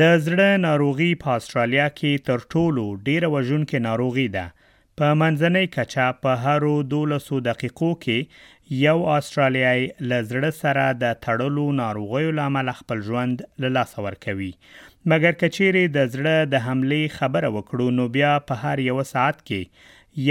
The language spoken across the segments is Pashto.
د زړه ناروغي په استرالیا کې تر ټولو ډیره وژونکې ناروغي ده. په منځنۍ کچه په هرو دولسو دقیقو کې یو استرالیای له زړه سره د تړلو ناروغیو له امله خپل ژوند له لاسه ورکوي. مګر که چیرې د زړه د حملې خبره وکړو نو بیا په هر یو ساعت کې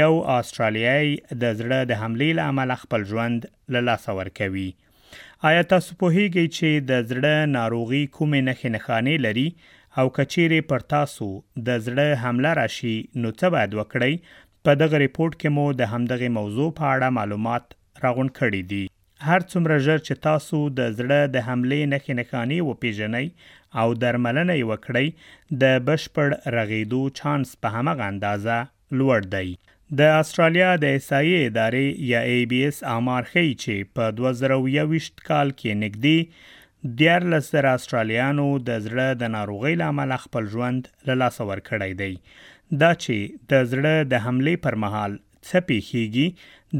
یو استرالیای د زړه د حملې له امله خپل ژوند له لاسه ورکوي. ایا تاسو پوهېږئ چې د زړه ناروغي کومې نښې نښانې لري او که چېرې پر تاسو د زړه حمله راشي نو څه باید وکړئ؟ په دغه رپورټ کې مو د همدغې موضوع په اړه معلومات راغونډ کړي دي. هر څومره ژر چې تاسو د زړه د حملې نښې نښانې وپېژنئ او درملنه یې وکړئ، د بشپړ رغېدو چانس په همغه اندازه لوړ دی. د اسټرالیا د احصایې ادارې یا ای بي اس آمار ښيي چې په دوه زره او یوویشت کال کې نږدې دیارلس زره اسټرالیانو د زړه د ناروغۍ له امله خپل ژوند له لاسه ورکړی دی. دا چې د زړه د حملې پر مهال څه پېښېږي،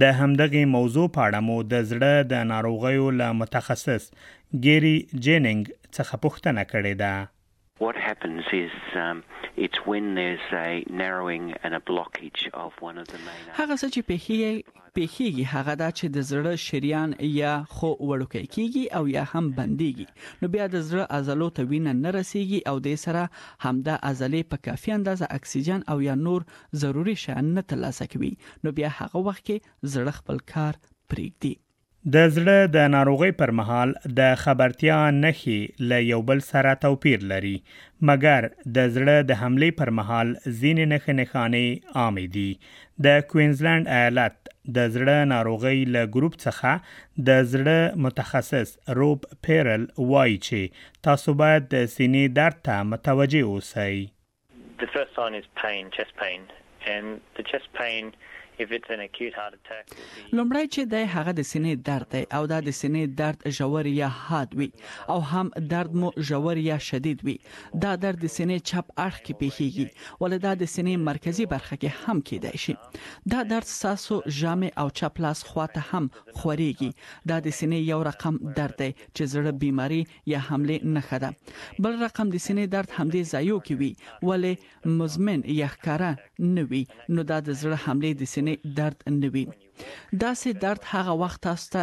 د همدغې موضوع په اړه مو د زړه د ناروغیو له متخصص ګېري جېننګ څخه پوښتنه کړې ده. What happens is it's when there's a narrowing and a blockage of one of the main arteries. هغه څه چې پېښیږي پیښیږي هغه دا چې د زړه شریان یا خو وړوکی کیږي او یا هم بنديږي نو بیا د زړه عضلو ته وینه نه رسیږي او د سره همدا عضلې په کافي اندازه اکسیجن او یا نور ضروري شیان نه ترلاسه کوي نو بیا هغه وخت کې زړه خپل کار پریږدي د زړه د ناروغۍ پر مهال د خبرتیا نښې له یو بل سره توپیر لري، مګر د زړه د حملې پر مهال ځینې نښې نښانې عامې دي. د کوینزلنډ ایالت د زړه ناروغۍ له ګروپ څخه د زړه متخصص روب پیرل وایي چې تاسو باید د سینې درد ته متوجه اوسئ. لومړی چې دی هغه د سینې درد دی او دا د سینې درد ژور یا حاد وي او هم درد مو ژور یا شدید وي دا درد د سینې چپ اړخ کې پیښیږي ولې دا د سینې مرکزي برخه کې هم کیدای شي دا درد تاسو ژامې او چپ لاس خواته هم خوريږي دا د سینې یو رقم درد دی چې زړه بیماری یا حملې نښه ده بل رقم د سینې درد همدې ځایو کې وي ولې مزمن یا ښکاره نه وي نو دا د زړه حملې د سینې درد نه وي داسې درد هغه وخت تاسو ته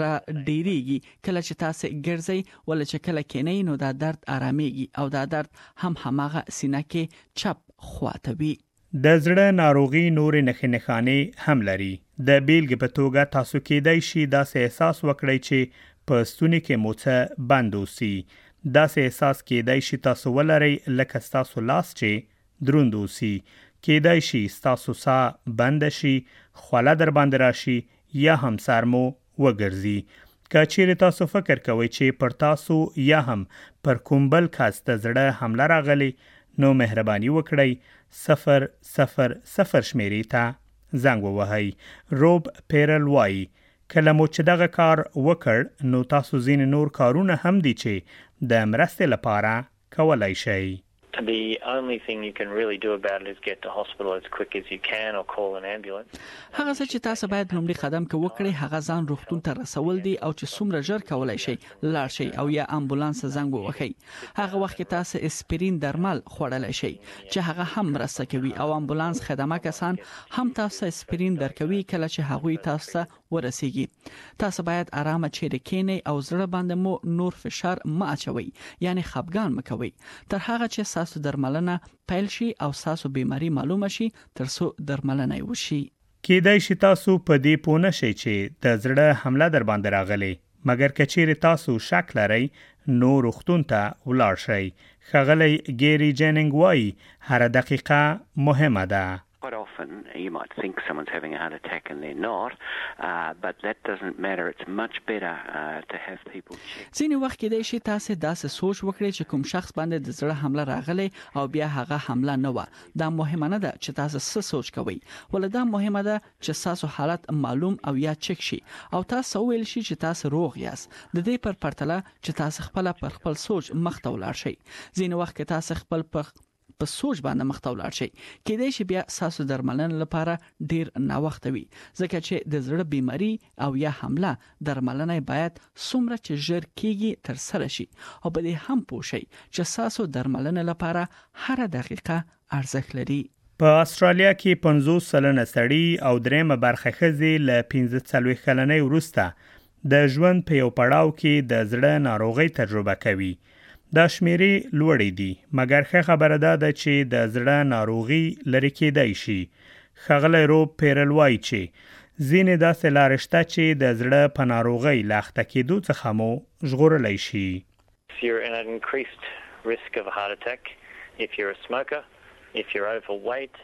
را ډیریږي کله چې تاسو ګرځي ولې چې کله کینې نو دا درد آرامیږي او دا درد هم هماغه سینه کې چپ خواته وي د زړه ناروغي نورې نښې نښانې هم لري. د بېلګې په توګه تاسو کېدای شي داسې احساس وکړئ چې په ستوني کې مو څه بند اوسي. داسې احساس کېدای شي تاسو ولرئ لکه ستاسو لاس چې دروند اوسي. کېدای شي ستاسو ساه بنده شي، خوله درباندې راشي یا هم سر مو وګرځي. که چیرې تاسو فکر کوئ چې پر تاسو یا هم پر کوم بل کس د زړه حمله راغلې نو مهرباني وکړئ صفر، صفر، صفر شمېرې ته زنګ ووهئ. روب پیرل وايي، کله مو چې دغه کار وکړ نو تاسو ځینې نور کارونه هم دي چې د مرستې لپاره کولای شئ. هغه څه چې تاسو باید لومړی قدم کې وکړئ هغه ځان روغتون ته رسول دي او چې څومره ژر کولای شئ لاړ شئ او یا امبولانس ته زنګ ووهئ هغه وخت کې تاسو اسپرین درمل خوړلای شئ چې هغه هم مرسته کوي او امبولانس خدمه کسان هم تاسو ته اسپرین درکوي کله چې هغوی تاسو ته ورسیږي تاسو باید آرامه چیرې کینئ او زړه باندې مو نور فشار مه اچوي یعنی خپګان مکوئ تر هغه چې تاسو درملنه پیل شي او تاسو بیماری معلومه شي تر څو درملنه وشي. کیدای شي تاسو په دې پوه نشئ چې د زړه حمله درباندې راغلې مګر که چیرې تاسو شک لرئ نو روغتون ته ولاړ شئ. ښاغلی ګیري جیننګ وايي، هره دقیقه مهمه ده. Quite often you might think someone is having a heart attack and they're not but that doesn't matter it's much better to have people check. ځینې وخت کیدای شي تاسو داسې سوچ وکړئ چې کوم شخص باندې د زړه حمله راغلې او بیا هغه حمله نه وه دا مهمه نه ده چې تاسو څه سوچ کوئ ولی دا مهمه ده چې ستاسو حالت معلوم او یا چک شي او تاسو ته وویل شي چې تاسو روغ یاست د دې پر پرتله چې تاسو خپله پر خپل سوچ مخ ته ولاړ شئ ځینې وخت کې تاسو خپل پر په سوچ باندې مخ ته ولاړ شئ کېدای شي بیا ستاسو درملنه لپاره ډیر ناوخته وي ځکه چې د زړه بیماری او یا حمله درملنه باید څومره چې ژر کیږي تر سره شي او په دې هم پوه شئ چې ستاسو درملنه لپاره هر دقیقه ارزښت لري. په استرالیا کې پنځوس سلنه سړي او درېیمه برخه ښځې له پنځه څلوېښت کلنۍ وروسته د ژوند په یو پړاو کې د زړه ناروغۍ تجربه کوي. دا شمیرې لوړې دي، مګر ښه خبره دا ده چې د زړه ناروغي لرې کېدای شي. ښاغلی روب پیرل وایي چې ځینې داسې لارې شته چې د زړه په ناروغۍ له اخته کېدو څخه مو ژغورلی شي. If you're in an increased risk of a heart attack, if you're a smoker, if you're overweight,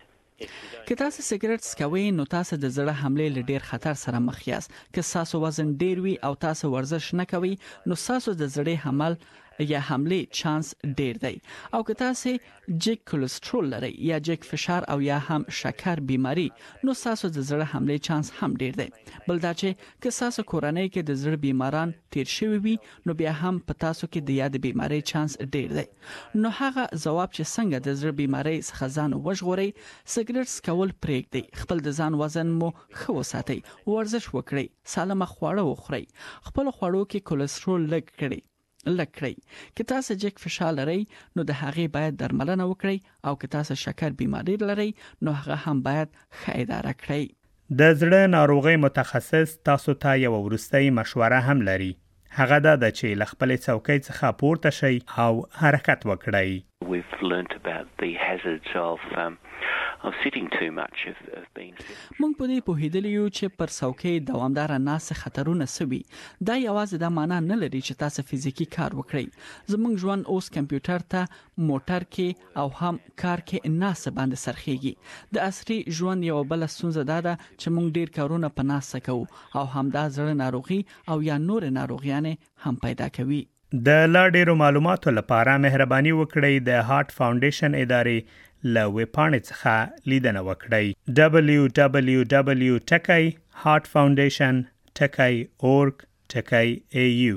که تاسو سګرټ څکوئ نو تاسو د زړه حملې له ډیر خطر سره مخ یاست که تاسو وزن ډیر وي او تاسو ورزش نه کوئ نو تاسو د زړه حمل یا حملې چانس ډیر دی او که تاسو جګ کولیسټرول لرئ یا جګ فشار او یا هم شکر بیماری نو تاسو د زړه حملې چانس هم ډیر دی بل دا چې که تاسو کورنۍ کې د زړه بیماران تیر شوی وي نو بیا هم په تاسو کې د یادې بیمارۍ چانس ډیر دی نو هغه ځواب چې څنګه د زړه بیمارۍ څخه ځان وژغورئ سګرټ څکول پریږدئ خپل د ځان وزن مو ښه وساتئ ورزش وکړئ سالمه خواړه وخورئ خپل خوړو کې کولیسټرول لږ کړئ لږ کړئ که تاسو جګ فشار لرئ نو د هغې باید درملنه وکړئ او که تاسو شکر بیماری لرئ نو هغه هم باید ښه اداره کړئ د زړه ناروغۍ متخصص تاسو ته یوه وروستۍ مشوره هم لري، هغه دا ده چې له خپلې څوکۍ څخه پورته شئ او حرکت وکړئ. موږ په دې پوهېدلي یو چې پر څوکۍ دوامداره ناستې خطرونه څه وي. دا یوازې دا مانا نه لري چې تاسو فزیکي کار وکړئ. زموږ ژوند اوس کمپیوټر ته، موټر کې، او هم کار کې ناسته باندې څرخیږي د عصري ژوند یو بل ستونزه دا ده چې موږ ډیر کارونه په ناسته کوو او همدا زړه ناروغي او یا نور ناروغیانه هم پیدا کوي د لا ډیرو معلوماتو لپاره مهرباني وکړئ د هارت فاونډیشن ادارې له ویبپاڼې څخه لیدنه وکړئ www.heartfoundation.org.au